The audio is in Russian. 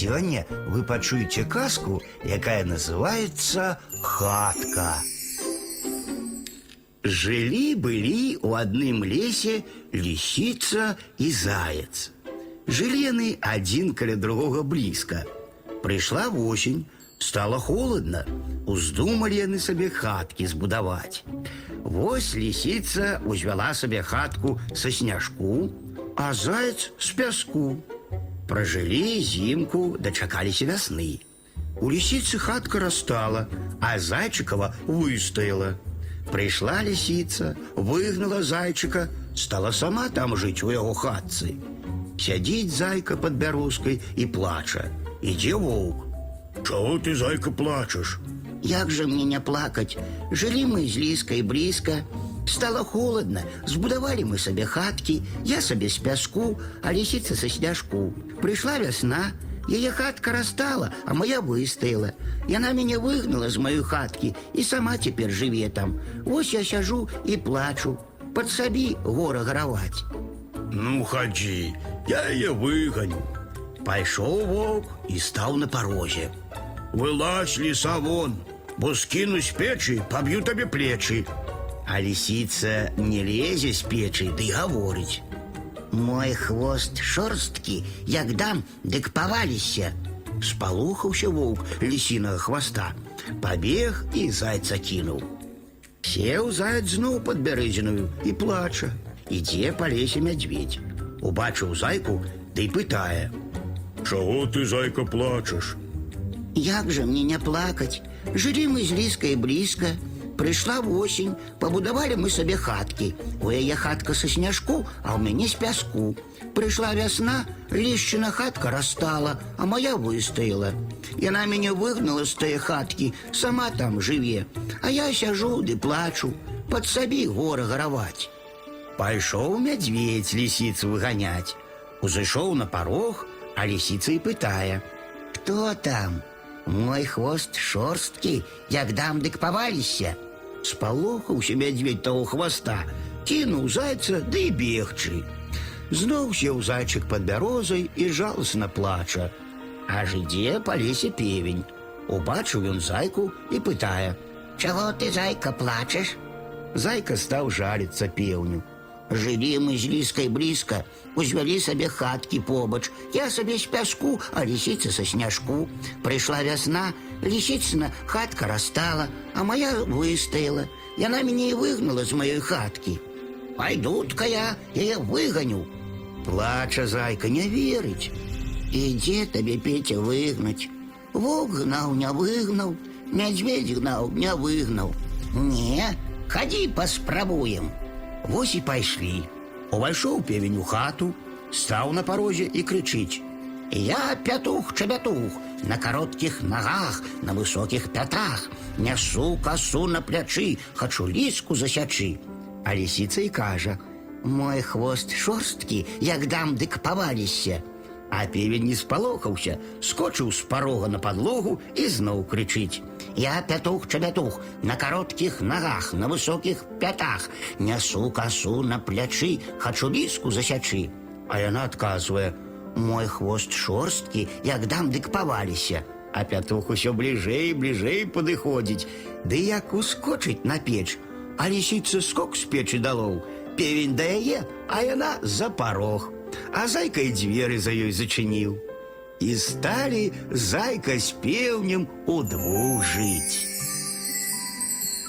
Сегодня вы пачуеце казку, якая называется «Хатка». Жили-были у одном лесе лисица и заяц. Жили они один каля другого близко. Пришла осень, стало холодно. Уздумали яны себе хатки збудаваць. Вось лисица узвяла себе хатку со сняжку, а заяц с пяску. Прожили зимку, дочакались весны. У лисицы хатка растала, а зайчикова выстояла. Пришла лисица, выгнала зайчика, стала сама там жить у его хатцы. Сядит зайка под бярозкой и плача. Иди волк. Чего ты, зайка, плачешь? Як же мне не плакать? Жили мы з Ліскай блізка. Стало холодно, збудавалі мы сабе хаткі, я сабе з пяску, а лісіца са сняжку. Прыйшла вясна, яе хатка растала, а моя выстаяла. Яна мяне выгнала з маёй хаткі і сама цяпер жыве там. Вось я сяжу і плачу. Пад сабі гора гараваць. Ну, ходи, я ее выгоню. Пошел волк и стал на пороге. Вылазь, лиса, вон, бо скину с печи, побью тебе плечи. А лисица не лезе с печи, да и говорить. Мой хвост шорсткі, як дам, дык паваліся. Спалухаўся волк лисиного хвоста, побег и зайца кинул. Сел заяц зноў под бярэзіную и плача. Ідзе по лесе мядзведь. Убачыў зайку, да и пытае. Чего ты, зайка, плачешь? Як же мне не плакать? Жили мы з Ліскай блізка. Прыйшла восень, пабудавалі мы сабе хаткі. У яе хатка са сняжку, а ў мяне з пяску. Прыйшла вясна, лішчына хатка растала, а моя выстаяла. Яна мяне выгнала з тае хаткі, сама там жыве. А я сяжу ды плачу, пад сабі гора гараваць. Пайшоў мядзведь лісіцу выганяць. Узышоў на парог, а лісіца і пытае. Кто там? Мой хвост шорсткі, як дам дык паваліся. Спалохаўся мядзведь таго хвоста, кінуў зайца ды і бегчы. Зноў сеў зайчык пад бярозай і жаласна плача. Аж ідзе па лесе певень. Убачыў ён зайку і пытае. Чаго ты, зайка, плачаш? Зайка стаў жаліцца пеўню. Жылі мы з ліскай блізка, узвялі сабе хаткі побач. Я сабе з пяску, а лісіца са сняжку. Прыйшла вясна, лісіцына хатка растала, а моя выстаяла. Яна мяне і выгнала з маёй хаткі. Пайду-тка я яе выганю. Плача зайка, не верыць. І дзе табе Петя выгнаць? Вовк гнаў, не выгнаў, мядзведь гнаў, не выгнаў. Не, хадзі паспрабуем. Вось і пайшлі. Увайшоў певень у хату, стаў на парозе і крычыць. Я пятух-чабятух, на коротких ногах, на высоких пятах. Несу косу на плячы, хочу ліску засячы. А лісіца і кажа: Мой хвост шорсткі, як дам дык паваліся. А певень не спалохаўся, скочыў з парога на падлогу і зноў крычыць. Я пятух-чабятух, на коротких ногах, на высоких пятах. Несу косу на плячы, хочу ліску засячы. А яна адказвае: Мой хвост шорсткі, як дам дык паваліся. А пятух усё бліжэй, бліжэй падыходзіць, Ды як ускочыць на печ, а лісіца скок з печы далоў, певень да яе, а яна за парог, а зайка і дзверы за ёй зачыніў. І сталі зайка з пеўнем удвух жыць.